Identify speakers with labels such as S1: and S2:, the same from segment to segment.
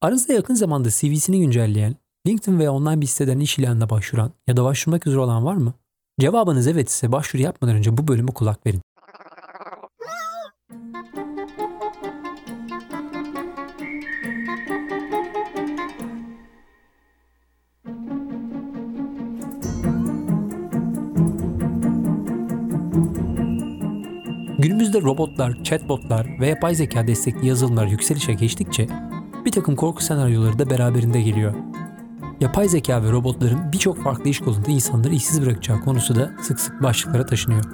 S1: Aranızda yakın zamanda CV'sini güncelleyen, LinkedIn veya online bir siteden iş ilanına başvuran ya da başvurmak üzere olan var mı? Cevabınız evet ise başvuru yapmadan önce bu bölümü kulak verin. Günümüzde robotlar, chatbotlar ve yapay zeka destekli yazılımlar yükselişe geçtikçe bir takım korku senaryoları da beraberinde geliyor. Yapay zeka ve robotların birçok farklı iş kolunda insanları işsiz bırakacağı konusu da sık sık başlıklara taşınıyor.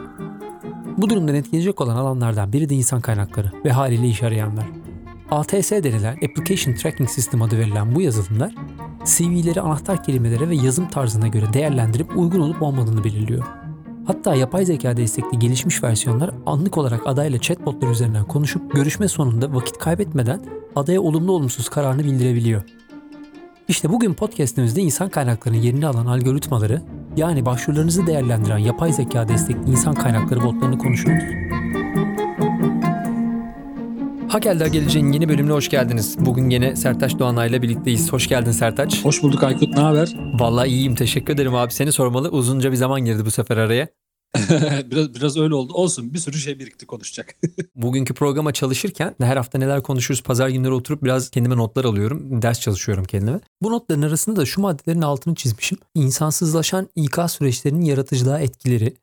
S1: Bu durumdan etkilenecek olan alanlardan biri de insan kaynakları ve haliyle iş arayanlar. ATS denilen Application Tracking System adı verilen bu yazılımlar, CV'leri anahtar kelimelere ve yazım tarzına göre değerlendirip uygun olup olmadığını belirliyor. Hatta yapay zeka destekli gelişmiş versiyonlar anlık olarak adayla chatbotlar üzerinden konuşup görüşme sonunda vakit kaybetmeden adaya olumlu olumsuz kararını bildirebiliyor. İşte bugün podcastimizde insan kaynaklarının yerini alan algoritmaları, yani başvurularınızı değerlendiren yapay zeka destekli insan kaynakları botlarını konuşuyoruz. Hakelder Geleceğin yeni bölümüne hoş geldiniz. Bugün yine Sertaç Doğanay ile birlikteyiz. Hoş geldin Sertaç.
S2: Hoş bulduk Aykut. Ne haber?
S1: Vallahi iyiyim. Teşekkür ederim abi. Seni sormalı. Uzunca bir zaman girdi bu sefer araya.
S2: biraz biraz öyle oldu. Olsun. Bir sürü şey birikti konuşacak.
S1: Bugünkü programa çalışırken her hafta neler konuşuruz pazar günleri oturup biraz kendime notlar alıyorum. Ders çalışıyorum kendime. Bu notların arasında da şu maddelerin altını çizmişim. İnsansızlaşan İK süreçlerinin yaratıcılığa etkileri,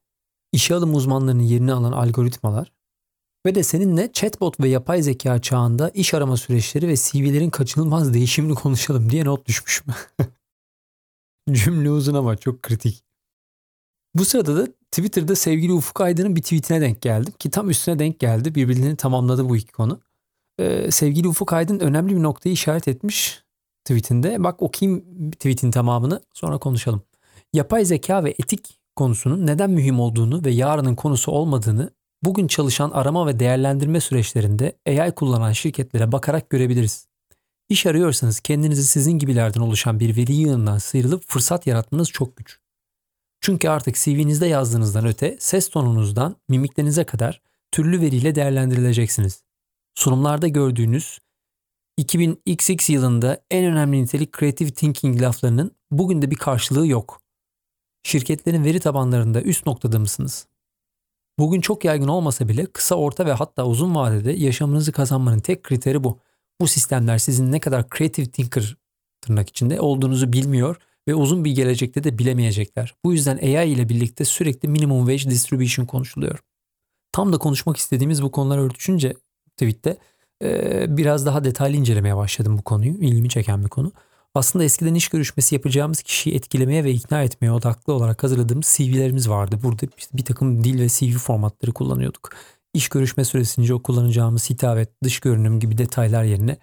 S1: işe alım uzmanlarının yerini alan algoritmalar, ve de seninle chatbot ve yapay zeka çağında iş arama süreçleri ve CV'lerin kaçınılmaz değişimini konuşalım diye not düşmüşüm. Cümle uzun ama çok kritik. Bu sırada da Twitter'da sevgili Ufuk Aydın'ın bir tweetine denk geldim. Ki tam üstüne denk geldi. Birbirlerini tamamladı bu iki konu. Ee, sevgili Ufuk Aydın önemli bir noktayı işaret etmiş tweetinde. Bak okuyayım tweetin tamamını sonra konuşalım. Yapay zeka ve etik konusunun neden mühim olduğunu ve yarının konusu olmadığını bugün çalışan arama ve değerlendirme süreçlerinde AI kullanan şirketlere bakarak görebiliriz. İş arıyorsanız kendinizi sizin gibilerden oluşan bir veri yığınından sıyrılıp fırsat yaratmanız çok güç. Çünkü artık CV'nizde yazdığınızdan öte ses tonunuzdan mimiklerinize kadar türlü veriyle değerlendirileceksiniz. Sunumlarda gördüğünüz 2000XX yılında en önemli nitelik creative thinking laflarının bugün de bir karşılığı yok. Şirketlerin veri tabanlarında üst noktada mısınız? Bugün çok yaygın olmasa bile kısa, orta ve hatta uzun vadede yaşamınızı kazanmanın tek kriteri bu. Bu sistemler sizin ne kadar creative thinker tırnak içinde olduğunuzu bilmiyor ve uzun bir gelecekte de bilemeyecekler. Bu yüzden AI ile birlikte sürekli minimum wage distribution konuşuluyor. Tam da konuşmak istediğimiz bu konular örtüşünce tweette biraz daha detaylı incelemeye başladım bu konuyu. İlgimi çeken bir konu. Aslında eskiden iş görüşmesi yapacağımız kişiyi etkilemeye ve ikna etmeye odaklı olarak hazırladığımız CV'lerimiz vardı. Burada bir takım dil ve CV formatları kullanıyorduk. İş görüşme süresince o kullanacağımız hitap dış görünüm gibi detaylar yerine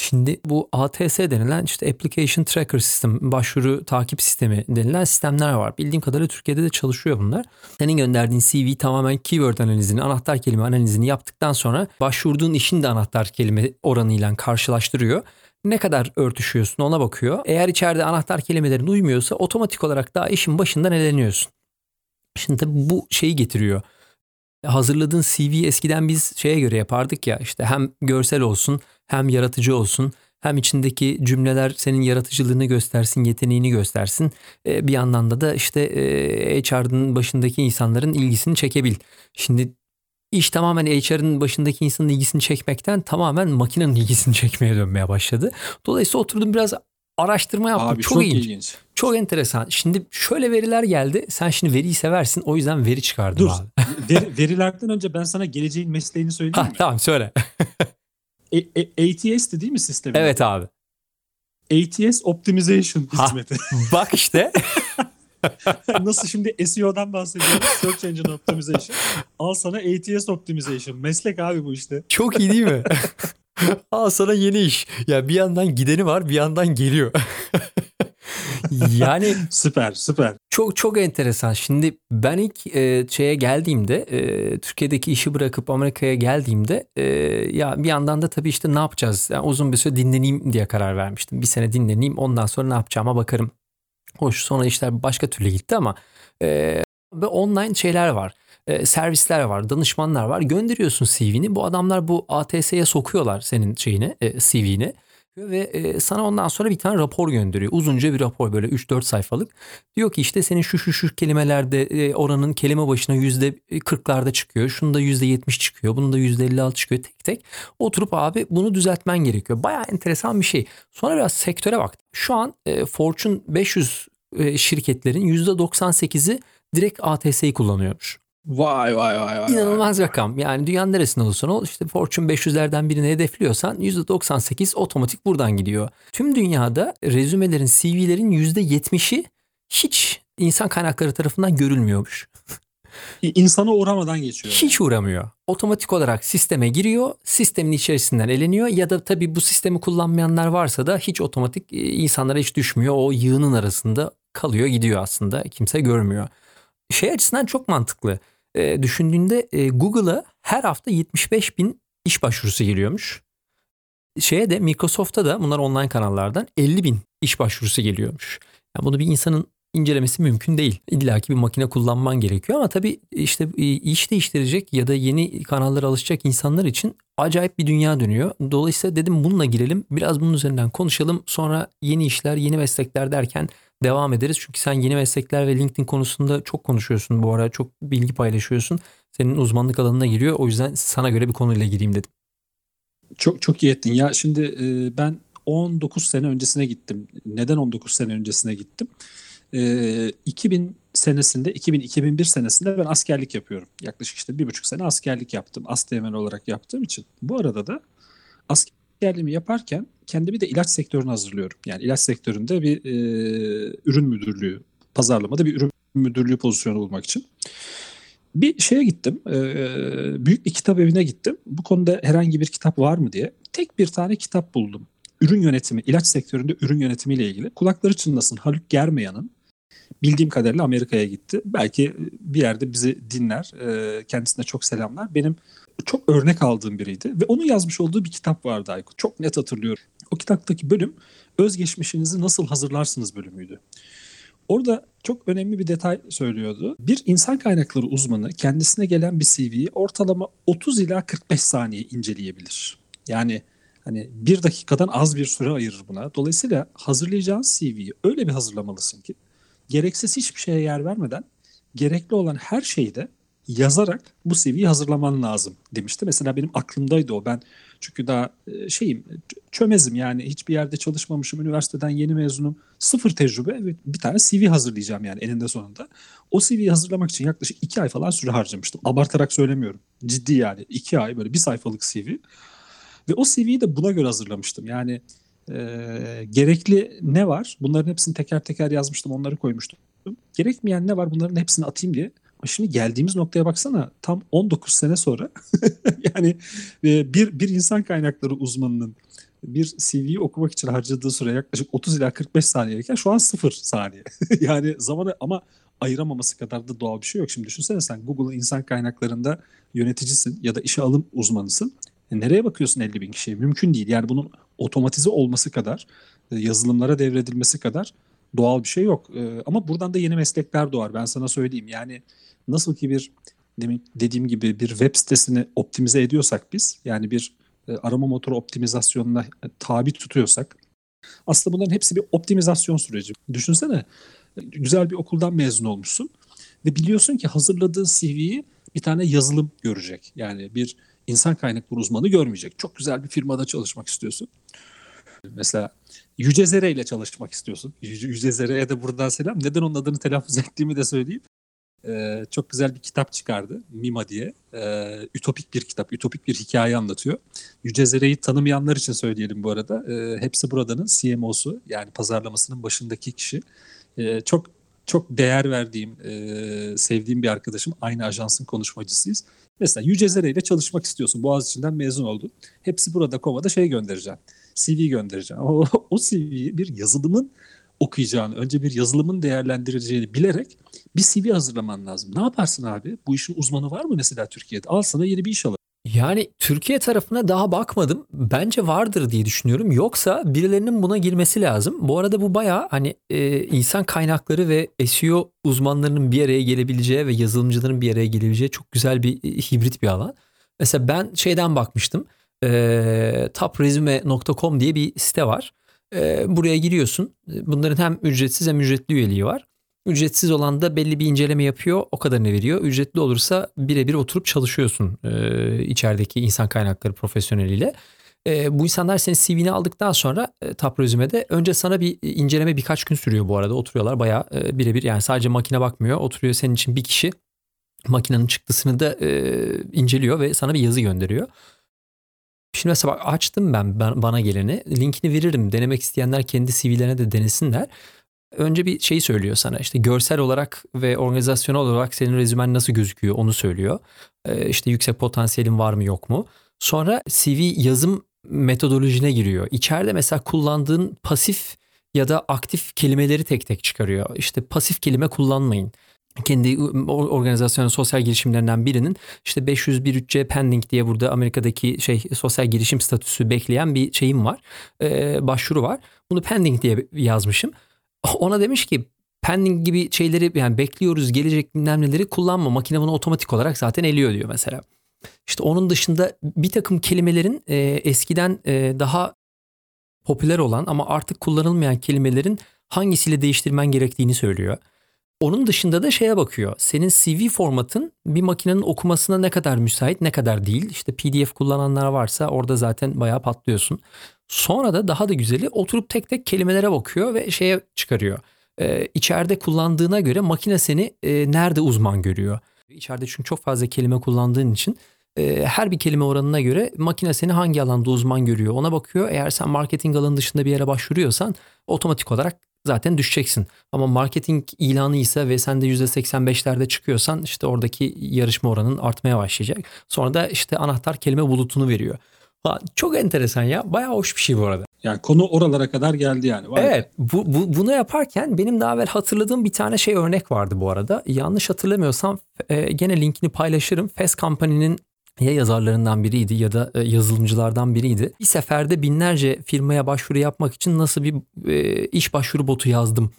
S1: Şimdi bu ATS denilen işte Application Tracker System, başvuru takip sistemi denilen sistemler var. Bildiğim kadarıyla Türkiye'de de çalışıyor bunlar. Senin gönderdiğin CV tamamen keyword analizini, anahtar kelime analizini yaptıktan sonra başvurduğun işin de anahtar kelime oranıyla karşılaştırıyor ne kadar örtüşüyorsun ona bakıyor. Eğer içeride anahtar kelimelerin uymuyorsa otomatik olarak daha işin başından eleniyorsun. Şimdi bu şeyi getiriyor. Hazırladığın CV eskiden biz şeye göre yapardık ya işte hem görsel olsun hem yaratıcı olsun hem içindeki cümleler senin yaratıcılığını göstersin, yeteneğini göstersin. E, bir yandan da da işte e, HR'ın başındaki insanların ilgisini çekebil. Şimdi İş tamamen HR'ın başındaki insanın ilgisini çekmekten tamamen makinenin ilgisini çekmeye dönmeye başladı. Dolayısıyla oturdum biraz araştırma yaptım.
S2: Abi, çok, çok ilginç. ilginç.
S1: Çok enteresan. Şimdi şöyle veriler geldi. Sen şimdi veriyi seversin. O yüzden veri çıkardım
S2: Dur.
S1: abi.
S2: Ver, verilerden önce ben sana geleceğin mesleğini söyleyeyim ha, mi?
S1: Tamam söyle.
S2: e, e, ATS'ti değil mi sistemi?
S1: Evet abi.
S2: ATS Optimization hizmeti.
S1: Ha, bak işte.
S2: Nasıl şimdi SEO'dan bahsediyoruz. Search Engine Optimization. Al sana ATS Optimization. Meslek abi bu işte.
S1: Çok iyi değil mi? Al sana yeni iş. Ya bir yandan gideni var bir yandan geliyor. yani
S2: süper süper.
S1: Çok çok enteresan. Şimdi ben ilk e, şeye geldiğimde e, Türkiye'deki işi bırakıp Amerika'ya geldiğimde e, ya bir yandan da tabii işte ne yapacağız? Yani uzun bir süre dinleneyim diye karar vermiştim. Bir sene dinleneyim ondan sonra ne yapacağıma bakarım Hoş sonra işler başka türlü gitti ama e, ve online şeyler var. E, servisler var, danışmanlar var. Gönderiyorsun CV'ni. Bu adamlar bu ATS'ye sokuyorlar senin şeyini, e, CV'ni. Ve e, sana ondan sonra bir tane rapor gönderiyor. Uzunca bir rapor böyle 3-4 sayfalık. Diyor ki işte senin şu şu şu kelimelerde e, oranın kelime başına %40'larda çıkıyor. Şunda %70 çıkıyor. Bunun da %56 çıkıyor tek tek. Oturup abi bunu düzeltmen gerekiyor. Baya enteresan bir şey. Sonra biraz sektöre bak. Şu an e, Fortune 500 e, şirketlerin %98'i direkt ATS'yi kullanıyormuş.
S2: Vay vay vay vay.
S1: İnanılmaz rakam. Yani dünyanın neresinde olursan ol işte Fortune 500'lerden birini hedefliyorsan %98 otomatik buradan gidiyor. Tüm dünyada rezümelerin, CV'lerin %70'i hiç insan kaynakları tarafından görülmüyormuş.
S2: İnsana uğramadan geçiyor.
S1: Hiç uğramıyor. Otomatik olarak sisteme giriyor, sistemin içerisinden eleniyor ya da tabii bu sistemi kullanmayanlar varsa da hiç otomatik e, insanlara hiç düşmüyor. O yığının arasında kalıyor gidiyor aslında. Kimse görmüyor. Şey açısından çok mantıklı. E, düşündüğünde e, Google'a her hafta 75 bin iş başvurusu geliyormuş. Şeye de Microsoft'a da bunlar online kanallardan 50 bin iş başvurusu geliyormuş. Yani bunu bir insanın incelemesi mümkün değil. İlla ki bir makine kullanman gerekiyor ama tabii işte e, iş değiştirecek ya da yeni kanallara alışacak insanlar için acayip bir dünya dönüyor. Dolayısıyla dedim bununla girelim. Biraz bunun üzerinden konuşalım. Sonra yeni işler, yeni meslekler derken devam ederiz. Çünkü sen yeni meslekler ve LinkedIn konusunda çok konuşuyorsun bu ara. Çok bilgi paylaşıyorsun. Senin uzmanlık alanına giriyor. O yüzden sana göre bir konuyla gireyim dedim.
S2: Çok çok iyi ettin. Ya şimdi e, ben 19 sene öncesine gittim. Neden 19 sene öncesine gittim? E, 2000 senesinde, 2000-2001 senesinde ben askerlik yapıyorum. Yaklaşık işte bir buçuk sene askerlik yaptım. Asteğmen olarak yaptığım için. Bu arada da askerliğimi yaparken kendimi de ilaç sektörüne hazırlıyorum. Yani ilaç sektöründe bir e, ürün müdürlüğü, pazarlamada bir ürün müdürlüğü pozisyonu bulmak için. Bir şeye gittim, e, büyük bir kitap evine gittim. Bu konuda herhangi bir kitap var mı diye. Tek bir tane kitap buldum. Ürün yönetimi, ilaç sektöründe ürün yönetimiyle ilgili. Kulakları çınlasın Haluk Germeyan'ın bildiğim kadarıyla Amerika'ya gitti. Belki bir yerde bizi dinler. E, kendisine çok selamlar. Benim çok örnek aldığım biriydi. Ve onun yazmış olduğu bir kitap vardı Aykut. Çok net hatırlıyorum. O kitaptaki bölüm özgeçmişinizi nasıl hazırlarsınız bölümüydü. Orada çok önemli bir detay söylüyordu. Bir insan kaynakları uzmanı kendisine gelen bir CV'yi ortalama 30 ila 45 saniye inceleyebilir. Yani hani bir dakikadan az bir süre ayırır buna. Dolayısıyla hazırlayacağın CV'yi öyle bir hazırlamalısın ki gereksiz hiçbir şeye yer vermeden gerekli olan her şeyi de yazarak bu CV'yi hazırlaman lazım demişti. Mesela benim aklımdaydı o. Ben çünkü daha e, şeyim çömezim yani hiçbir yerde çalışmamışım. Üniversiteden yeni mezunum. Sıfır tecrübe ve bir tane CV hazırlayacağım yani eninde sonunda. O CV'yi hazırlamak için yaklaşık iki ay falan süre harcamıştım. Abartarak söylemiyorum. Ciddi yani. iki ay böyle bir sayfalık CV. Ve o CV'yi de buna göre hazırlamıştım. Yani e, gerekli ne var? Bunların hepsini teker teker yazmıştım. Onları koymuştum. Gerekmeyen ne var? Bunların hepsini atayım diye Şimdi geldiğimiz noktaya baksana tam 19 sene sonra yani e, bir, bir insan kaynakları uzmanının bir CV'yi okumak için harcadığı süre yaklaşık 30 ila 45 saniyeyken şu an 0 saniye. yani zamanı ama ayıramaması kadar da doğal bir şey yok. Şimdi düşünsene sen Google'ın insan kaynaklarında yöneticisin ya da işe alım uzmanısın. E nereye bakıyorsun 50 bin kişiye? Mümkün değil. Yani bunun otomatize olması kadar, e, yazılımlara devredilmesi kadar doğal bir şey yok. E, ama buradan da yeni meslekler doğar. Ben sana söyleyeyim. Yani nasıl ki bir demin dediğim gibi bir web sitesini optimize ediyorsak biz yani bir e, arama motoru optimizasyonuna e, tabi tutuyorsak aslında bunların hepsi bir optimizasyon süreci. Düşünsene güzel bir okuldan mezun olmuşsun ve biliyorsun ki hazırladığın CV'yi bir tane yazılım görecek. Yani bir insan kaynakları uzmanı görmeyecek. Çok güzel bir firmada çalışmak istiyorsun. Mesela Yüce Zere ile çalışmak istiyorsun. Yüce Zere'ye de buradan selam. Neden onun adını telaffuz ettiğimi de söyleyeyim e, çok güzel bir kitap çıkardı Mima diye. E, ütopik bir kitap, ütopik bir hikaye anlatıyor. Yüce Zere'yi tanımayanlar için söyleyelim bu arada. E, hepsi buradanın CMO'su yani pazarlamasının başındaki kişi. E, çok çok değer verdiğim, e, sevdiğim bir arkadaşım. Aynı ajansın konuşmacısıyız. Mesela Yüce Zere ile çalışmak istiyorsun. Boğaziçi'nden mezun oldun. Hepsi burada Kova'da şey göndereceğim. CV göndereceğim. O, o CV'yi bir yazılımın okuyacağını, önce bir yazılımın değerlendireceğini bilerek bir CV hazırlaman lazım. Ne yaparsın abi? Bu işin uzmanı var mı mesela Türkiye'de? Al sana yeni bir iş alır.
S1: Yani Türkiye tarafına daha bakmadım. Bence vardır diye düşünüyorum. Yoksa birilerinin buna girmesi lazım. Bu arada bu baya hani e, insan kaynakları ve SEO uzmanlarının bir araya gelebileceği ve yazılımcıların bir araya gelebileceği çok güzel bir e, hibrit bir alan. Mesela ben şeyden bakmıştım. E, topresume.com diye bir site var. E, buraya giriyorsun. Bunların hem ücretsiz hem ücretli üyeliği var. Ücretsiz olan da belli bir inceleme yapıyor. O kadarını veriyor. Ücretli olursa birebir oturup çalışıyorsun e, içerideki insan kaynakları profesyoneliyle. E, bu insanlar senin CV'ni aldıktan sonra e, Tap önce sana bir inceleme birkaç gün sürüyor bu arada. Oturuyorlar bayağı e, birebir yani sadece makine bakmıyor. Oturuyor senin için bir kişi makinenin çıktısını da e, inceliyor ve sana bir yazı gönderiyor. Şimdi mesela bak açtım ben, bana geleni. Linkini veririm. Denemek isteyenler kendi CV'lerine de denesinler. Önce bir şeyi söylüyor sana işte görsel olarak ve organizasyonel olarak senin rezümen nasıl gözüküyor onu söylüyor. Ee, işte yüksek potansiyelin var mı yok mu? Sonra CV yazım metodolojine giriyor. İçeride mesela kullandığın pasif ya da aktif kelimeleri tek tek çıkarıyor. İşte pasif kelime kullanmayın kendi organizasyonun sosyal girişimlerinden birinin işte 501 pending diye burada Amerika'daki şey sosyal girişim statüsü bekleyen bir şeyim var. Ee, başvuru var. Bunu pending diye yazmışım. Ona demiş ki pending gibi şeyleri yani bekliyoruz gelecek bilmem neleri kullanma. Makine bunu otomatik olarak zaten eliyor diyor mesela. İşte onun dışında bir takım kelimelerin e, eskiden e, daha popüler olan ama artık kullanılmayan kelimelerin hangisiyle değiştirmen gerektiğini söylüyor. Onun dışında da şeye bakıyor. Senin CV formatın bir makinenin okumasına ne kadar müsait ne kadar değil. İşte PDF kullananlar varsa orada zaten bayağı patlıyorsun. Sonra da daha da güzeli oturup tek tek kelimelere bakıyor ve şeye çıkarıyor. Ee, içeride kullandığına göre makine seni e, nerede uzman görüyor. İçeride çünkü çok fazla kelime kullandığın için e, her bir kelime oranına göre makine seni hangi alanda uzman görüyor ona bakıyor. Eğer sen marketing alanı dışında bir yere başvuruyorsan otomatik olarak zaten düşeceksin. Ama marketing ilanı ise ve sen de %85'lerde çıkıyorsan işte oradaki yarışma oranın artmaya başlayacak. Sonra da işte anahtar kelime bulutunu veriyor. Ha, çok enteresan ya. Bayağı hoş bir şey bu arada.
S2: Yani konu oralara kadar geldi yani.
S1: Vay evet. Bu, bu, bunu yaparken benim daha evvel hatırladığım bir tane şey örnek vardı bu arada. Yanlış hatırlamıyorsam e, gene linkini paylaşırım. Fast Company'nin ya yazarlarından biriydi ya da e, yazılımcılardan biriydi. Bir seferde binlerce firmaya başvuru yapmak için nasıl bir e, iş başvuru botu yazdım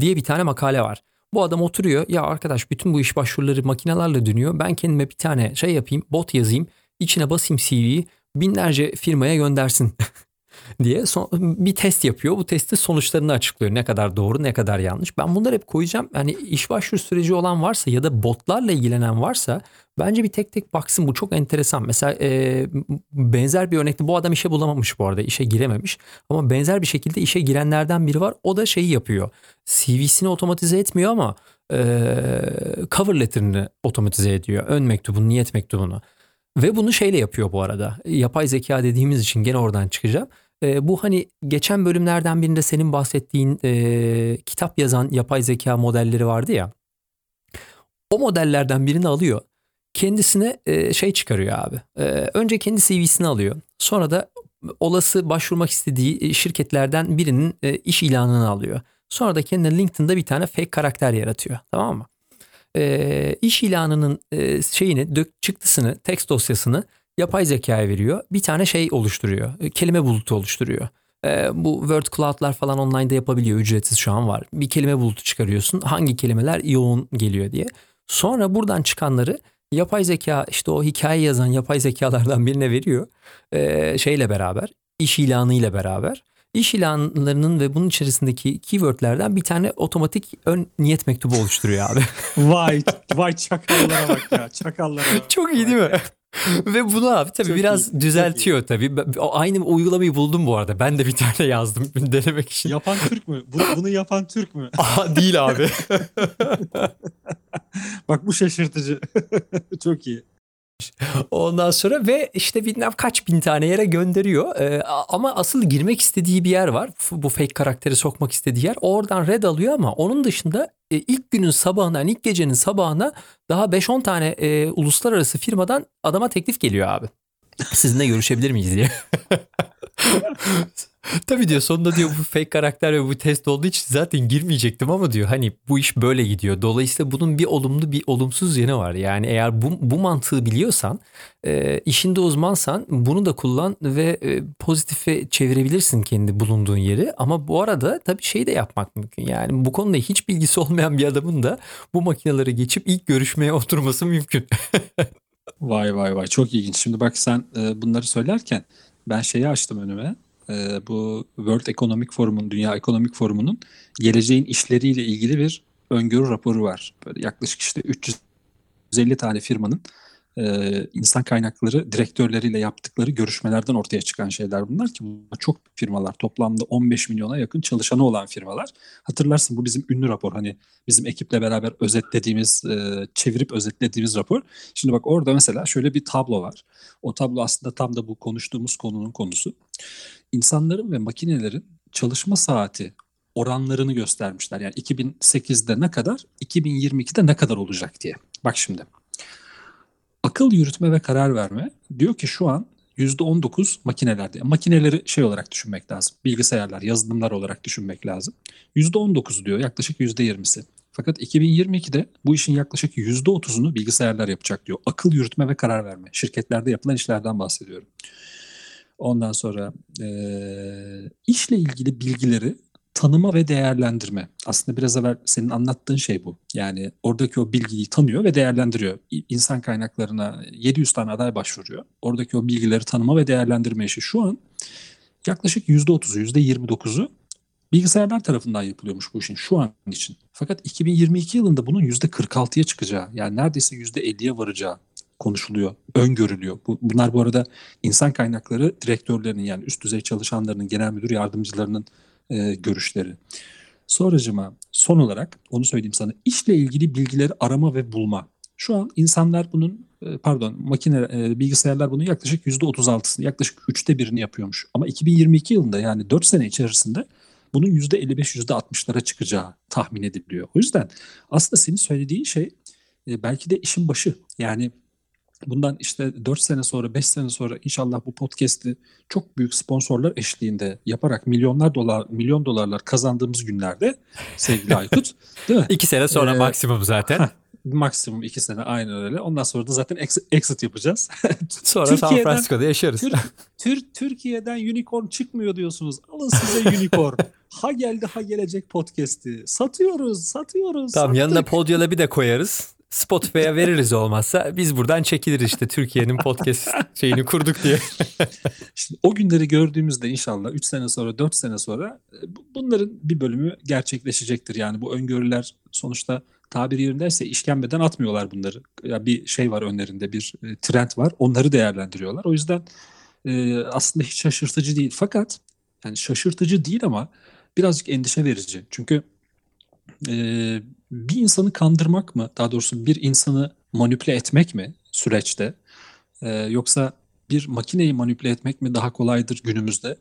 S1: diye bir tane makale var. Bu adam oturuyor ya arkadaş bütün bu iş başvuruları makinelerle dönüyor. Ben kendime bir tane şey yapayım bot yazayım içine basayım CV'yi binlerce firmaya göndersin diye son, bir test yapıyor. Bu testin sonuçlarını açıklıyor. Ne kadar doğru ne kadar yanlış. Ben bunları hep koyacağım. Yani iş başvuru süreci olan varsa ya da botlarla ilgilenen varsa bence bir tek tek baksın. Bu çok enteresan. Mesela e, benzer bir örnekte bu adam işe bulamamış bu arada. işe girememiş. Ama benzer bir şekilde işe girenlerden biri var. O da şeyi yapıyor. CV'sini otomatize etmiyor ama e, cover letter'ını otomatize ediyor. Ön mektubunu, niyet mektubunu. Ve bunu şeyle yapıyor bu arada. Yapay zeka dediğimiz için gene oradan çıkacağım. E, bu hani geçen bölümlerden birinde senin bahsettiğin e, kitap yazan yapay zeka modelleri vardı ya. O modellerden birini alıyor. Kendisine e, şey çıkarıyor abi. E, önce kendi CV'sini alıyor. Sonra da olası başvurmak istediği şirketlerden birinin e, iş ilanını alıyor. Sonra da kendine LinkedIn'da bir tane fake karakter yaratıyor. Tamam mı? E, iş ilanının e, şeyini, dök, çıktısını, text dosyasını yapay zekaya veriyor. Bir tane şey oluşturuyor. E, kelime bulutu oluşturuyor. E, bu word cloud'lar falan online'da yapabiliyor. Ücretsiz şu an var. Bir kelime bulutu çıkarıyorsun. Hangi kelimeler yoğun geliyor diye. Sonra buradan çıkanları yapay zeka işte o hikaye yazan yapay zekalardan birine veriyor. E, şeyle beraber, iş ilanı ile beraber. İş ilanlarının ve bunun içerisindeki keywordlerden bir tane otomatik ön niyet mektubu oluşturuyor abi.
S2: vay vay çakallara bak ya çakallara bak.
S1: Çok iyi değil mi? Ve bunu abi tabii çok biraz iyi, düzeltiyor tabii. Aynı uygulamayı buldum bu arada. Ben de bir tane yazdım denemek için.
S2: Yapan Türk mü? Bunu, bunu yapan Türk mü?
S1: Aa, değil abi.
S2: Bak bu şaşırtıcı. çok iyi.
S1: Ondan sonra ve işte bilmem kaç bin tane yere gönderiyor. Ee, ama asıl girmek istediği bir yer var. Bu fake karakteri sokmak istediği yer. Oradan red alıyor ama onun dışında e, ilk günün sabahından yani ilk gecenin sabahına daha 5-10 tane e, uluslararası firmadan adama teklif geliyor abi. Sizinle görüşebilir miyiz diye. Tabii diyor sonunda diyor bu fake karakter ve bu test olduğu için zaten girmeyecektim ama diyor hani bu iş böyle gidiyor. Dolayısıyla bunun bir olumlu bir olumsuz yanı var. Yani eğer bu, bu mantığı biliyorsan e, işinde uzmansan bunu da kullan ve e, pozitife çevirebilirsin kendi bulunduğun yeri. Ama bu arada tabii şey de yapmak mümkün. Yani bu konuda hiç bilgisi olmayan bir adamın da bu makinelere geçip ilk görüşmeye oturması mümkün.
S2: Vay vay vay çok ilginç. Şimdi bak sen e, bunları söylerken ben şeyi açtım önüme. E, bu World Economic Forum'un, Dünya Ekonomik Forumu'nun geleceğin işleriyle ilgili bir öngörü raporu var. Böyle yaklaşık işte 350 tane firmanın e, insan kaynakları direktörleriyle yaptıkları görüşmelerden ortaya çıkan şeyler bunlar ki bunlar çok firmalar toplamda 15 milyona yakın çalışanı olan firmalar. Hatırlarsın bu bizim ünlü rapor hani bizim ekiple beraber özetlediğimiz e, çevirip özetlediğimiz rapor. Şimdi bak orada mesela şöyle bir tablo var. O tablo aslında tam da bu konuştuğumuz konunun konusu. İnsanların ve makinelerin çalışma saati oranlarını göstermişler. Yani 2008'de ne kadar, 2022'de ne kadar olacak diye. Bak şimdi. Akıl yürütme ve karar verme diyor ki şu an %19 makinelerde. Makineleri şey olarak düşünmek lazım. Bilgisayarlar, yazılımlar olarak düşünmek lazım. %19 diyor yaklaşık %20'si. Fakat 2022'de bu işin yaklaşık %30'unu bilgisayarlar yapacak diyor. Akıl yürütme ve karar verme. Şirketlerde yapılan işlerden bahsediyorum. Ondan sonra e, işle ilgili bilgileri tanıma ve değerlendirme. Aslında biraz evvel senin anlattığın şey bu. Yani oradaki o bilgiyi tanıyor ve değerlendiriyor. İnsan kaynaklarına 700 tane aday başvuruyor. Oradaki o bilgileri tanıma ve değerlendirme işi şu an yaklaşık %30'u, %29'u bilgisayarlar tarafından yapılıyormuş bu işin şu an için. Fakat 2022 yılında bunun %46'ya çıkacağı yani neredeyse %50'ye varacağı konuşuluyor, öngörülüyor. Bu, bunlar bu arada insan kaynakları direktörlerinin yani üst düzey çalışanlarının, genel müdür yardımcılarının e, görüşleri. Sonracıma son olarak onu söyleyeyim sana işle ilgili bilgileri arama ve bulma. Şu an insanlar bunun e, pardon makine e, bilgisayarlar bunun yaklaşık %36'sını yaklaşık üçte birini yapıyormuş. Ama 2022 yılında yani 4 sene içerisinde bunun %55 %60'lara çıkacağı tahmin ediliyor. O yüzden aslında senin söylediğin şey e, belki de işin başı. Yani bundan işte 4 sene sonra 5 sene sonra inşallah bu podcast'i çok büyük sponsorlar eşliğinde yaparak milyonlar dolar milyon dolarlar kazandığımız günlerde sevgili Aykut değil mi?
S1: 2 sene sonra
S2: Ee,
S1: maksimum zaten.
S2: Maksimum 2 sene aynen öyle. Ondan sonra da zaten ex- exit yapacağız.
S1: Sonra San Francisco'da yaşarız.
S2: Tür- Tür- Türkiye'den unicorn çıkmıyor diyorsunuz. Alın size unicorn. ha geldi ha gelecek podcast'i. Satıyoruz, satıyoruz.
S1: Tamam
S2: sattık.
S1: yanına Podyal'a bir de koyarız. Spotify'a veririz olmazsa biz buradan çekiliriz işte Türkiye'nin podcast şeyini kurduk diye.
S2: Şimdi o günleri gördüğümüzde inşallah 3 sene sonra 4 sene sonra e, bu- bunların bir bölümü gerçekleşecektir. Yani bu öngörüler sonuçta tabiri yerindeyse işkembeden atmıyorlar bunları. Ya bir şey var önlerinde bir e, trend var onları değerlendiriyorlar. O yüzden e, aslında hiç şaşırtıcı değil. Fakat yani şaşırtıcı değil ama birazcık endişe verici. Çünkü bir insanı kandırmak mı daha doğrusu bir insanı manipüle etmek mi süreçte E, yoksa bir makineyi manipüle etmek mi daha kolaydır günümüzde?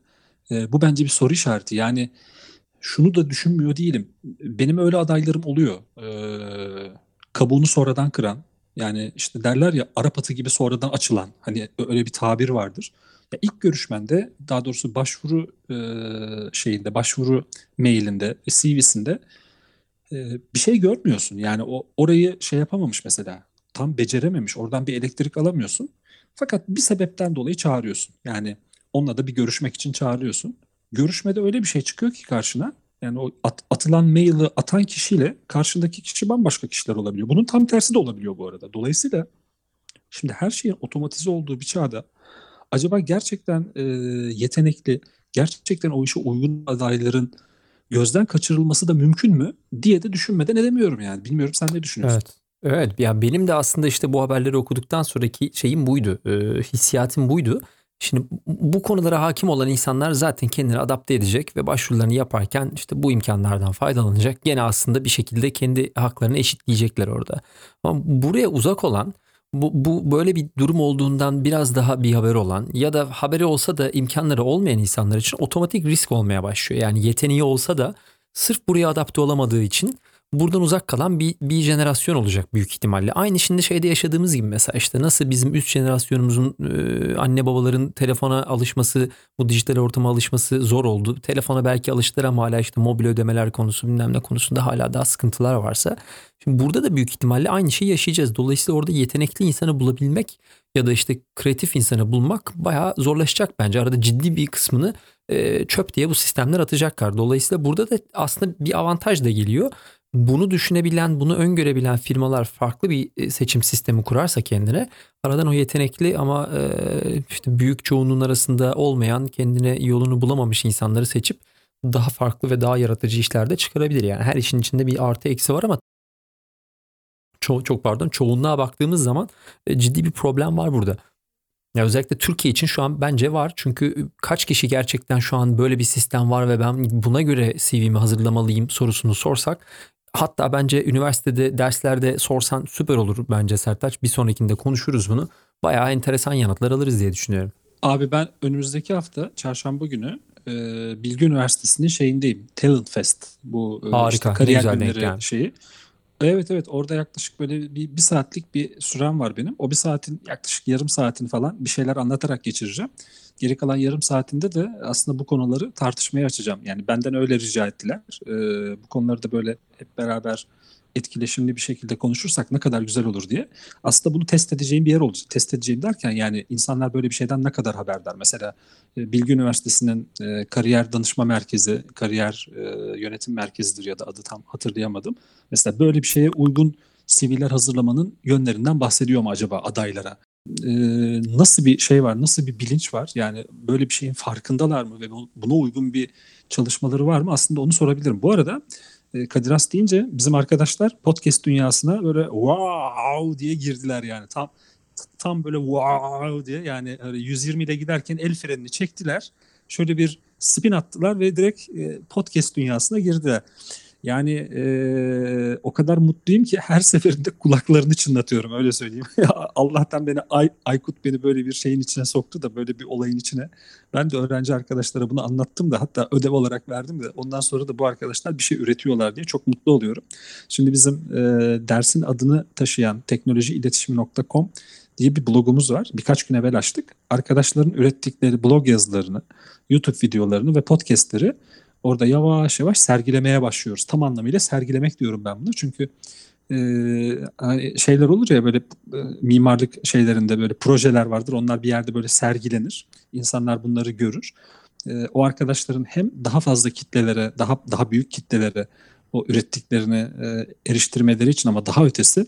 S2: E, bu bence bir soru işareti. Yani şunu da düşünmüyor değilim. Benim öyle adaylarım oluyor. E, kabuğunu sonradan kıran. Yani işte derler ya Arap atı gibi sonradan açılan. Hani öyle bir tabir vardır. Ya ilk görüşmende daha doğrusu başvuru e, şeyinde, başvuru mailinde, CV'sinde e, bir şey görmüyorsun. Yani o orayı şey yapamamış mesela. Tam becerememiş. Oradan bir elektrik alamıyorsun. Fakat bir sebepten dolayı çağırıyorsun. Yani onunla da bir görüşmek için çağırıyorsun. Görüşmede öyle bir şey çıkıyor ki karşına. Yani o at- atılan maili atan kişiyle karşındaki kişi bambaşka kişiler olabiliyor. Bunun tam tersi de olabiliyor bu arada. Dolayısıyla şimdi her şeyin otomatize olduğu bir çağda acaba gerçekten e, yetenekli, gerçekten o işe uygun adayların gözden kaçırılması da mümkün mü diye de düşünmeden edemiyorum yani. Bilmiyorum sen ne düşünüyorsun?
S1: Evet. Evet ya benim de aslında işte bu haberleri okuduktan sonraki şeyim buydu. E, hissiyatım buydu. Şimdi bu konulara hakim olan insanlar zaten kendini adapte edecek ve başvurularını yaparken işte bu imkanlardan faydalanacak. Gene aslında bir şekilde kendi haklarını eşitleyecekler orada. Ama buraya uzak olan bu, bu böyle bir durum olduğundan biraz daha bir haber olan ya da haberi olsa da imkanları olmayan insanlar için otomatik risk olmaya başlıyor. Yani yeteneği olsa da sırf buraya adapte olamadığı için buradan uzak kalan bir, bir jenerasyon olacak büyük ihtimalle. Aynı şimdi şeyde yaşadığımız gibi mesela işte nasıl bizim üst jenerasyonumuzun e, anne babaların telefona alışması, bu dijital ortama alışması zor oldu. Telefona belki alıştılar ama hala işte mobil ödemeler konusu bilmem ne konusunda hala daha sıkıntılar varsa. Şimdi burada da büyük ihtimalle aynı şeyi yaşayacağız. Dolayısıyla orada yetenekli insanı bulabilmek ya da işte kreatif insanı bulmak bayağı zorlaşacak bence. Arada ciddi bir kısmını çöp diye bu sistemler atacaklar. Dolayısıyla burada da aslında bir avantaj da geliyor. Bunu düşünebilen, bunu öngörebilen firmalar farklı bir e, seçim sistemi kurarsa kendine aradan o yetenekli ama e, işte büyük çoğunluğun arasında olmayan, kendine yolunu bulamamış insanları seçip daha farklı ve daha yaratıcı işlerde çıkarabilir. Yani her işin içinde bir artı eksi var ama ço- çok pardon çoğunluğa baktığımız zaman e, ciddi bir problem var burada. Ya özellikle Türkiye için şu an bence var. Çünkü kaç kişi gerçekten şu an böyle bir sistem var ve ben buna göre CV'mi hazırlamalıyım sorusunu sorsak hatta bence üniversitede derslerde sorsan süper olur bence Sertaç. Bir sonrakinde konuşuruz bunu. Bayağı enteresan yanıtlar alırız diye düşünüyorum.
S2: Abi ben önümüzdeki hafta çarşamba günü e, Bilgi Üniversitesi'nin şeyindeyim. Talent Fest. Bu e,
S1: Harika,
S2: işte kariyer günleri
S1: gelmiş.
S2: şeyi. Evet evet orada yaklaşık böyle bir, bir saatlik bir sürem var benim. O bir saatin yaklaşık yarım saatini falan bir şeyler anlatarak geçireceğim. Geri kalan yarım saatinde de aslında bu konuları tartışmaya açacağım. Yani benden öyle rica ettiler. Ee, bu konuları da böyle hep beraber etkileşimli bir şekilde konuşursak ne kadar güzel olur diye. Aslında bunu test edeceğim bir yer olacak. Test edeceğim derken yani insanlar böyle bir şeyden ne kadar haberdar? Mesela e, Bilgi Üniversitesi'nin e, kariyer danışma merkezi, kariyer e, yönetim merkezidir ya da adı tam hatırlayamadım. Mesela böyle bir şeye uygun CV'ler hazırlamanın yönlerinden bahsediyor mu acaba adaylara? Ee, nasıl bir şey var, nasıl bir bilinç var? Yani böyle bir şeyin farkındalar mı ve bu- buna uygun bir çalışmaları var mı? Aslında onu sorabilirim. Bu arada e, Kadir Has deyince bizim arkadaşlar podcast dünyasına böyle wow diye girdiler yani. Tam tam böyle wow diye yani öyle 120 ile giderken el frenini çektiler. Şöyle bir spin attılar ve direkt e, podcast dünyasına girdiler. Yani e, o kadar mutluyum ki her seferinde kulaklarını çınlatıyorum öyle söyleyeyim. Allah'tan beni Ay, Aykut beni böyle bir şeyin içine soktu da böyle bir olayın içine. Ben de öğrenci arkadaşlara bunu anlattım da hatta ödev olarak verdim de ondan sonra da bu arkadaşlar bir şey üretiyorlar diye çok mutlu oluyorum. Şimdi bizim e, dersin adını taşıyan teknolojiiletişimi.com diye bir blogumuz var. Birkaç gün evvel açtık. Arkadaşların ürettikleri blog yazılarını, YouTube videolarını ve podcastleri orada yavaş yavaş sergilemeye başlıyoruz. Tam anlamıyla sergilemek diyorum ben bunu. Çünkü e, hani şeyler olur ya böyle e, mimarlık şeylerinde böyle projeler vardır. Onlar bir yerde böyle sergilenir. İnsanlar bunları görür. E, o arkadaşların hem daha fazla kitlelere, daha daha büyük kitlelere o ürettiklerini e, eriştirmeleri için ama daha ötesi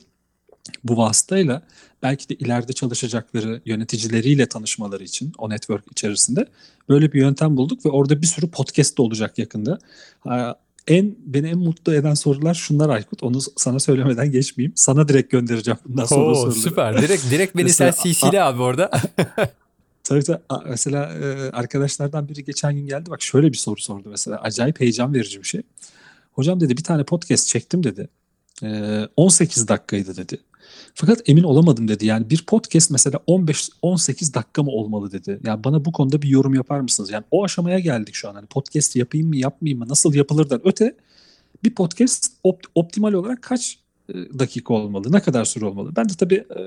S2: bu vasıtayla belki de ileride çalışacakları yöneticileriyle tanışmaları için o network içerisinde böyle bir yöntem bulduk ve orada bir sürü podcast da olacak yakında. En beni en mutlu eden sorular şunlar Aykut. Onu sana söylemeden geçmeyeyim. Sana direkt göndereceğim bundan sonra
S1: Oo,
S2: soruları.
S1: süper. Direkt direkt beni sen CC'li abi orada.
S2: Tabii tabii. Mesela e, arkadaşlardan biri geçen gün geldi. Bak şöyle bir soru sordu mesela. Acayip heyecan verici bir şey. Hocam dedi bir tane podcast çektim dedi. E, 18 dakikaydı dedi. Fakat emin olamadım dedi. Yani bir podcast mesela 15-18 dakika mı olmalı dedi. Yani bana bu konuda bir yorum yapar mısınız? Yani o aşamaya geldik şu an. Hani podcast yapayım mı yapmayayım mı nasıl yapılırdan öte bir podcast opt- optimal olarak kaç e, dakika olmalı? Ne kadar süre olmalı? Ben de tabii e,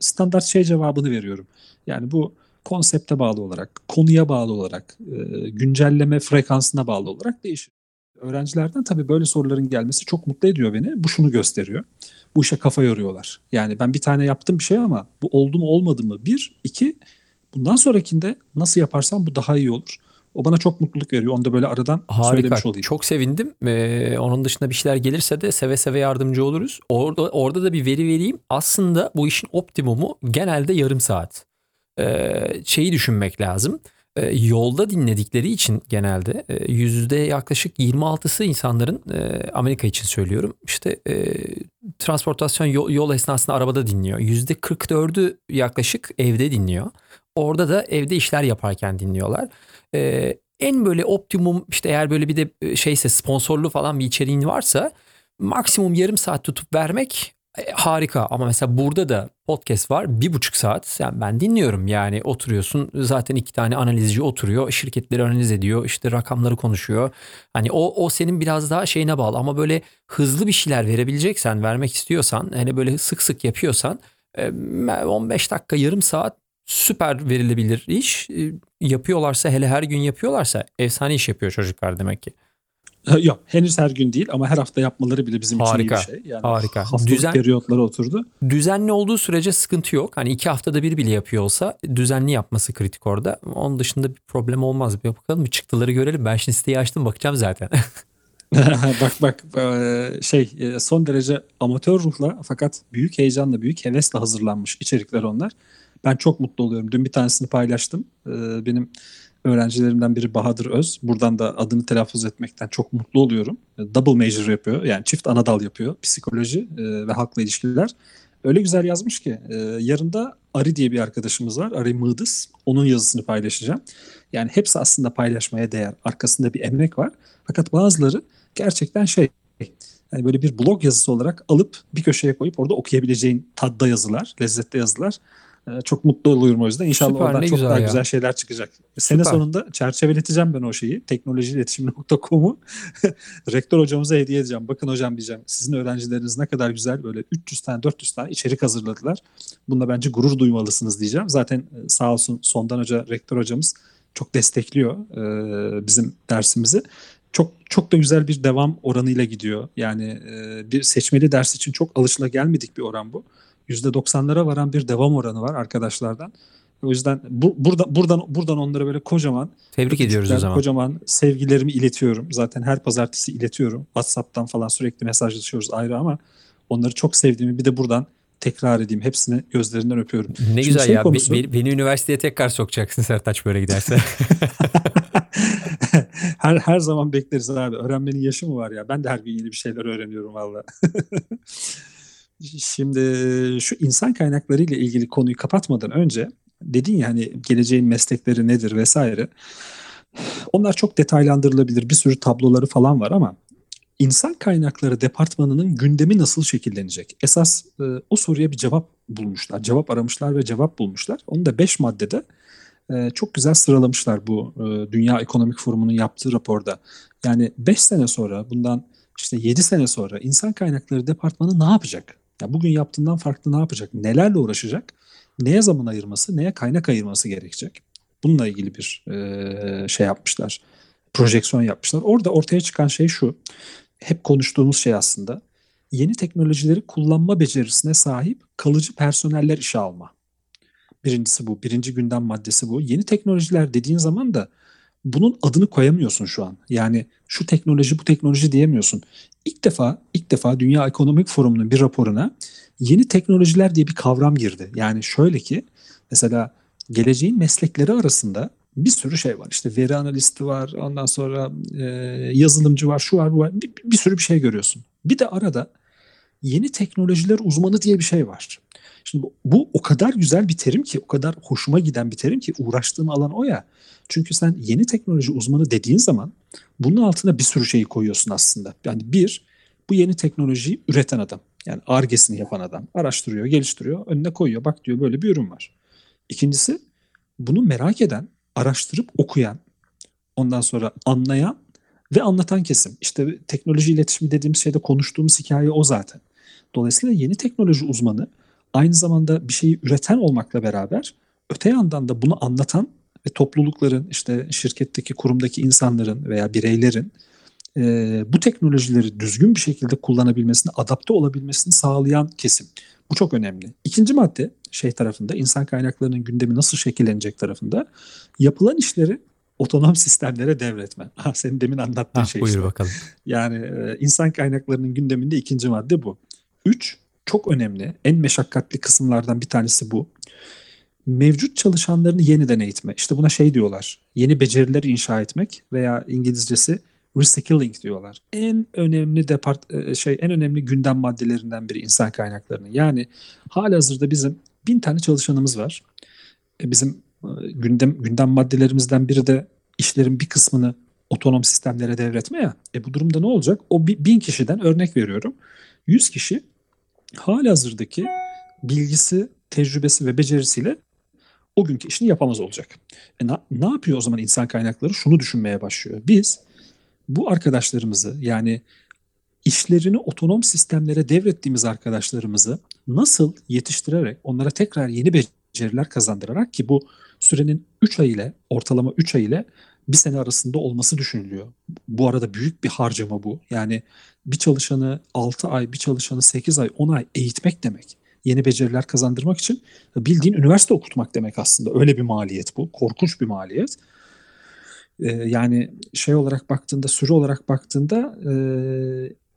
S2: standart şey cevabını veriyorum. Yani bu konsepte bağlı olarak, konuya bağlı olarak, e, güncelleme frekansına bağlı olarak değişir. Öğrencilerden tabii böyle soruların gelmesi çok mutlu ediyor beni. Bu şunu gösteriyor. Bu işe kafa yoruyorlar. Yani ben bir tane yaptım bir şey ama bu oldu mu olmadı mı? Bir, iki, bundan sonrakinde nasıl yaparsam bu daha iyi olur. O bana çok mutluluk veriyor. Onu da böyle aradan
S1: Harika.
S2: söylemiş olayım.
S1: Çok sevindim. Ee, onun dışında bir şeyler gelirse de seve seve yardımcı oluruz. Orada orada da bir veri vereyim. Aslında bu işin optimumu genelde yarım saat. Ee, şeyi düşünmek lazım. Ee, yolda dinledikleri için genelde e, yüzde yaklaşık 26'sı insanların e, Amerika için söylüyorum. İşte e, transportasyon yol, yol esnasında arabada dinliyor. Yüzde 44'ü yaklaşık evde dinliyor. Orada da evde işler yaparken dinliyorlar. Ee, en böyle optimum işte eğer böyle bir de şeyse sponsorlu falan bir içeriğin varsa maksimum yarım saat tutup vermek e, harika. Ama mesela burada da podcast var bir buçuk saat yani ben dinliyorum yani oturuyorsun zaten iki tane analizci oturuyor şirketleri analiz ediyor işte rakamları konuşuyor. Hani o, o senin biraz daha şeyine bağlı ama böyle hızlı bir şeyler verebileceksen vermek istiyorsan hani böyle sık sık yapıyorsan e, 15 dakika yarım saat süper verilebilir iş. E, Yapıyorlarsa hele her gün yapıyorlarsa efsane iş yapıyor çocuklar demek ki.
S2: Yok henüz her gün değil ama her hafta yapmaları bile bizim
S1: Harika,
S2: için iyi bir şey. Yani
S1: harika.
S2: Haftalık
S1: Düzen-
S2: periyotlara oturdu.
S1: Düzenli olduğu sürece sıkıntı yok. Hani iki haftada bir bile yapıyor olsa düzenli yapması kritik orada. Onun dışında bir problem olmaz. Bir bakalım bir çıktıları görelim. Ben şimdi siteyi açtım bakacağım zaten.
S2: bak bak eee, şey eee, son derece amatör ruhla fakat büyük heyecanla büyük hevesle hazırlanmış içerikler onlar. Ben çok mutlu oluyorum. Dün bir tanesini paylaştım. Eee, benim öğrencilerimden biri Bahadır Öz. Buradan da adını telaffuz etmekten çok mutlu oluyorum. E, Double major yapıyor. Yani çift ana dal yapıyor. Psikoloji eee, ve halkla ilişkiler. Öyle güzel yazmış ki. eee, yarın da Ari diye bir arkadaşımız var. Ari Mığdız. Onun yazısını paylaşacağım. Yani hepsi aslında paylaşmaya değer. Arkasında bir emek var. Fakat bazıları gerçekten şey yani böyle bir blog yazısı olarak alıp bir köşeye koyup orada okuyabileceğin tadda yazılar, lezzetli yazılar. Ee, çok mutlu oluyorum o yüzden. İnşallah
S1: Süper,
S2: oradan çok
S1: güzel
S2: daha
S1: ya.
S2: güzel şeyler çıkacak. Sene
S1: Süper.
S2: sonunda çerçeveleteceğim ben o şeyi. Teknolojiiletişim.com'u rektör hocamıza hediye edeceğim. Bakın hocam diyeceğim. Sizin öğrencileriniz ne kadar güzel böyle 300 tane 400 tane içerik hazırladılar. Bununla bence gurur duymalısınız diyeceğim. Zaten e, sağ olsun Sondan Hoca, rektör hocamız çok destekliyor e, bizim dersimizi. Çok çok da güzel bir devam oranıyla gidiyor. Yani e, bir seçmeli ders için çok alışılagelmedik bir oran bu. %90'lara varan bir devam oranı var arkadaşlardan. O yüzden bu, burada buradan buradan onlara böyle kocaman
S1: Tebrik ediyoruz o zaman.
S2: Kocaman sevgilerimi iletiyorum. Zaten her pazartesi iletiyorum. WhatsApp'tan falan sürekli mesajlaşıyoruz ayrı ama onları çok sevdiğimi bir de buradan tekrar edeyim. Hepsini gözlerinden öpüyorum.
S1: Ne
S2: Şimdi
S1: güzel
S2: şey
S1: ya.
S2: Konusu-
S1: be- beni üniversiteye tekrar sokacaksın Sertaç böyle giderse.
S2: her her zaman bekleriz abi. Öğrenmenin yaşı mı var ya? Ben de her gün yeni bir şeyler öğreniyorum valla. Şimdi şu insan kaynakları ile ilgili konuyu kapatmadan önce dedin ya hani geleceğin meslekleri nedir vesaire. Onlar çok detaylandırılabilir. Bir sürü tabloları falan var ama insan kaynakları departmanının gündemi nasıl şekillenecek? Esas e, o soruya bir cevap bulmuşlar. Cevap aramışlar ve cevap bulmuşlar. Onu da 5 maddede e, çok güzel sıralamışlar bu e, Dünya Ekonomik Forumu'nun yaptığı raporda. Yani 5 sene sonra bundan işte 7 sene sonra insan kaynakları departmanı ne yapacak? Ya bugün yaptığından farklı ne yapacak? Nelerle uğraşacak? Neye zaman ayırması, neye kaynak ayırması gerekecek? Bununla ilgili bir e, şey yapmışlar. Projeksiyon yapmışlar. Orada ortaya çıkan şey şu. Hep konuştuğumuz şey aslında. Yeni teknolojileri kullanma becerisine sahip kalıcı personeller işe alma. Birincisi bu. Birinci gündem maddesi bu. Yeni teknolojiler dediğin zaman da bunun adını koyamıyorsun şu an. Yani şu teknoloji bu teknoloji diyemiyorsun. İlk defa ilk defa Dünya Ekonomik Forumu'nun bir raporuna yeni teknolojiler diye bir kavram girdi. Yani şöyle ki mesela geleceğin meslekleri arasında bir sürü şey var. İşte veri analisti var, ondan sonra e, yazılımcı var, şu var, bu var. Bir, bir sürü bir şey görüyorsun. Bir de arada yeni teknolojiler uzmanı diye bir şey var. Şimdi bu, bu o kadar güzel bir terim ki, o kadar hoşuma giden bir terim ki uğraştığım alan o ya. Çünkü sen yeni teknoloji uzmanı dediğin zaman bunun altına bir sürü şeyi koyuyorsun aslında. Yani bir, bu yeni teknolojiyi üreten adam. Yani argesini yapan adam. Araştırıyor, geliştiriyor, önüne koyuyor. Bak diyor böyle bir ürün var. İkincisi, bunu merak eden, araştırıp okuyan, ondan sonra anlayan ve anlatan kesim. İşte teknoloji iletişimi dediğimiz şeyde konuştuğumuz hikaye o zaten. Dolayısıyla yeni teknoloji uzmanı aynı zamanda bir şeyi üreten olmakla beraber öte yandan da bunu anlatan ve toplulukların işte şirketteki kurumdaki insanların veya bireylerin e, bu teknolojileri düzgün bir şekilde kullanabilmesini, adapte olabilmesini sağlayan kesim. Bu çok önemli. İkinci madde şey tarafında insan kaynaklarının gündemi nasıl şekillenecek tarafında yapılan işleri otonom sistemlere devretme. Ha, senin demin anlattığın
S1: Ah,
S2: şey
S1: buyur
S2: işte.
S1: bakalım.
S2: Yani e, insan kaynaklarının gündeminde ikinci madde bu. Üç, çok önemli. En meşakkatli kısımlardan bir tanesi bu. Mevcut çalışanlarını yeniden eğitme. İşte buna şey diyorlar. Yeni beceriler inşa etmek veya İngilizcesi reskilling diyorlar. En önemli depart e, şey en önemli gündem maddelerinden biri insan kaynaklarının. Yani halihazırda bizim bin tane çalışanımız var. E, Bizim e, gündem gündem maddelerimizden biri de işlerin bir kısmını otonom sistemlere devretme ya. E bu durumda ne olacak? O bi- bin kişiden örnek veriyorum. 100 kişi halihazırdaki bilgisi, tecrübesi ve becerisiyle o günkü işini yapamaz olacak. E na- ne yapıyor o zaman insan kaynakları? Şunu düşünmeye başlıyor. Biz bu arkadaşlarımızı yani işlerini otonom sistemlere devrettiğimiz arkadaşlarımızı nasıl yetiştirerek onlara tekrar yeni beceriler kazandırarak ki bu sürenin 3 ay ile ortalama 3 ay ile bir sene arasında olması düşünülüyor. Bu arada büyük bir harcama bu. Yani bir çalışanı 6 ay, bir çalışanı 8 ay, 10 ay eğitmek demek. Yeni beceriler kazandırmak için bildiğin üniversite okutmak demek aslında. Öyle bir maliyet bu. Korkunç bir maliyet. E, yani şey olarak baktığında, süre olarak baktığında e,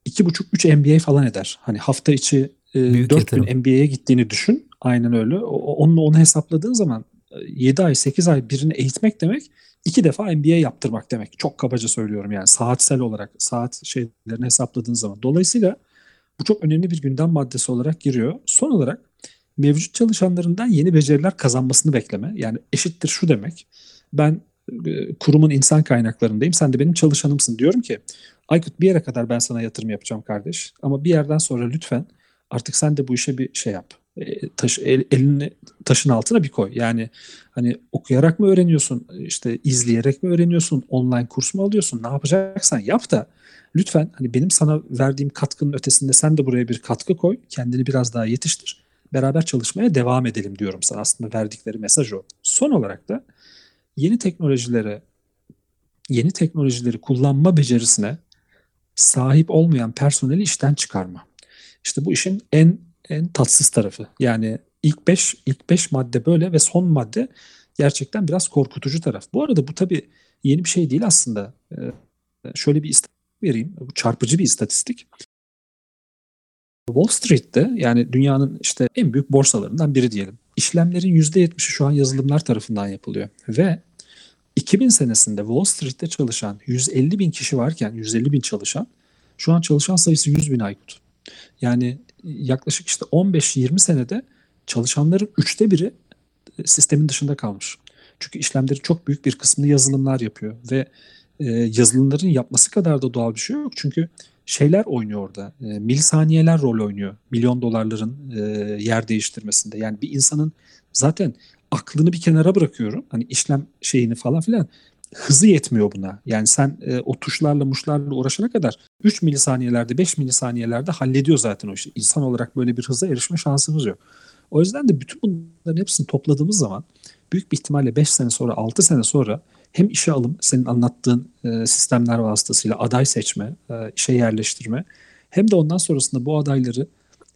S2: iki buçuk üç MBA falan eder. Hani hafta içi e,
S1: Büyük
S2: 4
S1: yatırım.
S2: gün MBA'ye gittiğini düşün. Aynen öyle. O- Onunla onu hesapladığın zaman e, 7 ay 8 ay birini eğitmek demek iki defa MBA yaptırmak demek. Çok kabaca söylüyorum yani saatsel olarak saat şeylerini hesapladığın zaman. Dolayısıyla bu çok önemli bir gündem maddesi olarak giriyor. Son olarak mevcut çalışanlarından yeni beceriler kazanmasını bekleme. Yani eşittir şu demek. Ben e, kurumun insan kaynaklarındayım. Sen de benim çalışanımsın. Diyorum ki Aykut bir yere kadar ben sana yatırım yapacağım kardeş. Ama bir yerden sonra lütfen artık sen de bu işe bir şey yap. E, taş, el- elini taşın altına bir koy. Yani hani okuyarak mı öğreniyorsun, işte izleyerek mi öğreniyorsun, online kurs mu alıyorsun, ne yapacaksan yap da lütfen hani benim sana verdiğim katkının ötesinde sen de buraya bir katkı koy, kendini biraz daha yetiştir. Beraber çalışmaya devam edelim diyorum sana aslında verdikleri mesaj o. Son olarak da yeni teknolojilere, yeni teknolojileri kullanma becerisine sahip olmayan personeli işten çıkarma. İşte bu işin en en tatsız tarafı. Yani ilk 5 ilk 5 madde böyle ve son madde gerçekten biraz korkutucu taraf. Bu arada bu tabii yeni bir şey değil aslında. Ee, şöyle bir istatistik vereyim. Bu çarpıcı bir istatistik. Wall Street'te yani dünyanın işte en büyük borsalarından biri diyelim. İşlemlerin %70'i şu an yazılımlar tarafından yapılıyor. Ve 2000 senesinde Wall Street'te çalışan 150 bin kişi varken 150 bin çalışan şu an çalışan sayısı 100 bin Aykut. Yani yaklaşık işte 15-20 senede çalışanların üçte biri e, sistemin dışında kalmış. Çünkü işlemlerin çok büyük bir kısmını yazılımlar yapıyor ve e, yazılımların yapması kadar da doğal bir şey yok. Çünkü şeyler oynuyor orada. E, milisaniyeler rol oynuyor. Milyon dolarların e, yer değiştirmesinde. Yani bir insanın zaten aklını bir kenara bırakıyorum. Hani işlem şeyini falan filan hızı yetmiyor buna. Yani sen e, o tuşlarla muşlarla uğraşana kadar 3 milisaniyelerde 5 milisaniyelerde hallediyor zaten o işi. İnsan olarak böyle bir hıza erişme şansımız yok. O yüzden de bütün bunların hepsini topladığımız zaman büyük bir ihtimalle 5 sene sonra 6 sene sonra hem işe alım senin anlattığın e, sistemler vasıtasıyla aday seçme, e, işe yerleştirme hem de ondan sonrasında bu adayları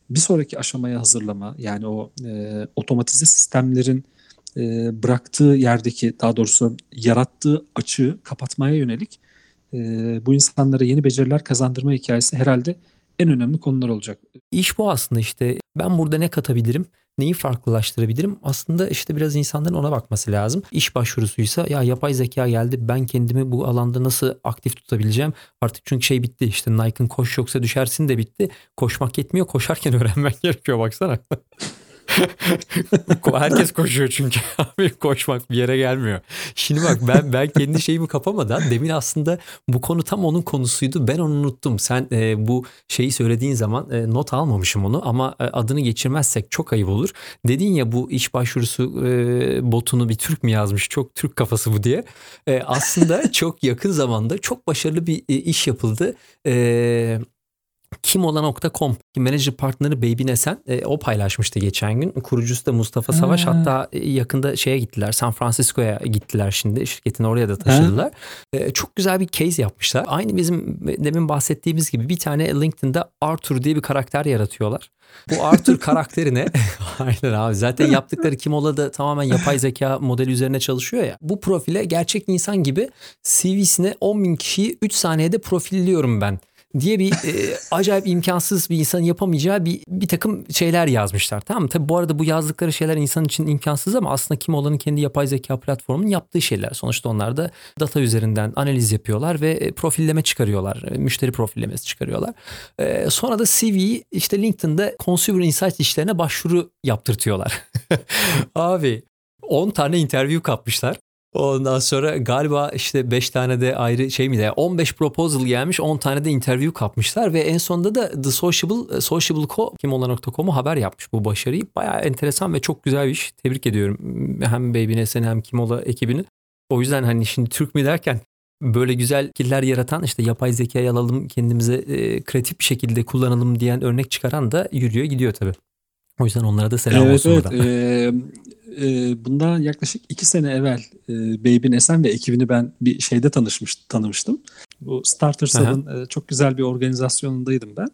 S2: bir sonraki aşamaya hazırlama yani o e, otomatize sistemlerin e, bıraktığı yerdeki daha doğrusu yarattığı açığı kapatmaya yönelik e, bu insanlara yeni beceriler kazandırma hikayesi herhalde en önemli konular olacak.
S1: İş bu aslında işte ben burada ne katabilirim? Neyi farklılaştırabilirim? Aslında işte biraz insanların ona bakması lazım. İş başvurusuysa ya yapay zeka geldi ben kendimi bu alanda nasıl aktif tutabileceğim? Artık çünkü şey bitti işte Nike'ın koş yoksa düşersin de bitti. Koşmak yetmiyor koşarken öğrenmek gerekiyor baksana. Herkes koşuyor çünkü abi koşmak bir yere gelmiyor. Şimdi bak ben ben kendi şeyimi kapamadan demin aslında bu konu tam onun konusuydu. Ben onu unuttum. Sen e, bu şeyi söylediğin zaman e, not almamışım onu ama e, adını geçirmezsek çok ayıp olur. Dedin ya bu iş başvurusu e, botunu bir Türk mü yazmış? Çok Türk kafası bu diye. E, aslında çok yakın zamanda çok başarılı bir e, iş yapıldı. Eee Kimola.com manager partneri Baby Nesen e, o paylaşmıştı geçen gün. Kurucusu da Mustafa Savaş
S2: Ha.
S1: hatta e, yakında şeye gittiler San Francisco'ya gittiler şimdi şirketini oraya da taşıdılar. E, çok güzel bir case yapmışlar. Aynı bizim demin bahsettiğimiz gibi bir tane LinkedIn'de Arthur diye bir karakter yaratıyorlar. Bu Arthur karakterine aynen abi zaten yaptıkları Kimola da tamamen yapay zeka modeli üzerine çalışıyor ya. Bu profile gerçek insan gibi CV'sine 10 bin kişiyi 3 saniyede profilliyorum ben diye bir e, acayip imkansız bir insanın yapamayacağı bir bir takım şeyler yazmışlar. Tamam mı? Tabii bu arada bu yazdıkları şeyler insan için imkansız ama aslında kim olanın kendi yapay zeka platformunun yaptığı şeyler. Sonuçta onlar da data üzerinden analiz yapıyorlar ve e, profilleme çıkarıyorlar. E, Müşteri profillemesi çıkarıyorlar. E, sonra da CV'yi işte LinkedIn'de Consumer Insights işlerine başvuru yaptırtıyorlar. Abi 10 tane interview kapmışlar. Ondan sonra galiba işte 5 tane de ayrı şey mi de 15 proposal gelmiş 10 tane de interview kapmışlar ve en sonunda da The Sociable, Sociable Co kimola.com'u haber yapmış bu başarıyı. Bayağı enteresan ve çok güzel bir iş. Tebrik ediyorum hem Baby Nesen hem Kimola ekibini. O yüzden hani şimdi Türk mü derken böyle güzel fikirler yaratan işte yapay zekayı alalım kendimize e, kreatif bir şekilde kullanalım diyen örnek çıkaran da yürüyor gidiyor tabii. O yüzden onlara da selam
S2: Evet
S1: olsun
S2: evet.
S1: buradan.
S2: Ee, e, bundan yaklaşık iki sene evvel e, Baby Nesen ve ekibini ben bir şeyde tanışmış tanımıştım. Bu Starter
S1: Aha.
S2: Seven e, çok güzel bir organizasyonundaydım ben.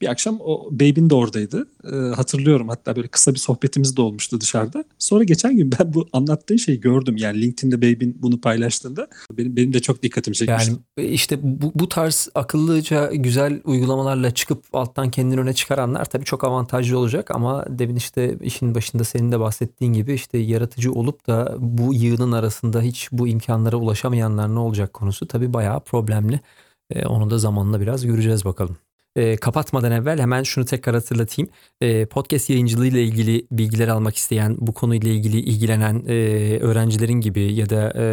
S2: Bir akşam o Babe'in de oradaydı. Ee, hatırlıyorum hatta böyle kısa bir sohbetimiz de olmuştu dışarıda. Sonra geçen gün ben bu anlattığın şeyi gördüm. Yani LinkedIn'de Babe'in bunu paylaştığında benim benim de çok dikkatimi çekmişti.
S1: Yani işte bu, bu tarz akıllıca güzel uygulamalarla çıkıp alttan kendini öne çıkaranlar tabii çok avantajlı olacak ama demin işte işin başında senin de bahsettiğin gibi işte yaratıcı olup da bu yığının arasında hiç bu imkanlara ulaşamayanlar ne olacak konusu tabii bayağı problemli. Ee, onu da zamanla biraz göreceğiz bakalım. E, kapatmadan evvel hemen şunu tekrar hatırlatayım. E, podcast yayıncılığı ile ilgili bilgiler almak isteyen, bu konuyla ilgili ilgilenen e, öğrencilerin gibi ya da e,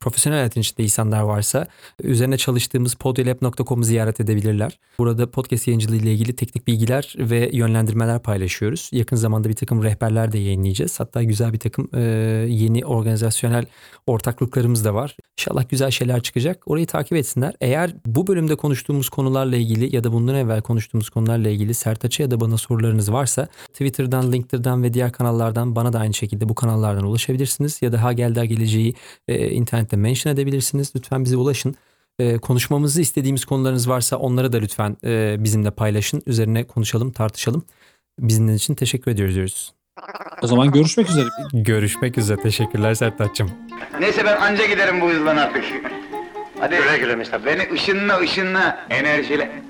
S1: profesyonel hayatın içinde insanlar varsa üzerine çalıştığımız podyolab.com'u ziyaret edebilirler. Burada podcast yayıncılığı ile ilgili teknik bilgiler ve yönlendirmeler paylaşıyoruz. Yakın zamanda bir takım rehberler de yayınlayacağız. Hatta güzel bir takım e, yeni organizasyonel ortaklıklarımız da var. İnşallah güzel şeyler çıkacak. Orayı takip etsinler. Eğer bu bölümde konuştuğumuz konularla ilgili ya da bundan evvel konuştuğumuz konularla ilgili Sertaç'a ya da bana sorularınız varsa Twitter'dan, LinkedIn'den ve diğer kanallardan bana da aynı şekilde bu kanallardan ulaşabilirsiniz. Ya da ha geldi geleceği e, internette mention edebilirsiniz. Lütfen bize ulaşın. E, konuşmamızı istediğimiz konularınız varsa onları da lütfen e, bizimle paylaşın. Üzerine konuşalım, tartışalım. Bizimle için teşekkür ediyoruz diyoruz.
S2: O zaman görüşmek üzere.
S1: Görüşmek üzere. Teşekkürler Sertaç'cığım.
S3: Neyse ben anca giderim bu hızla artık. Hadi.
S4: Güle güle Mustafa.
S3: Beni ışınla ışınla enerjiyle.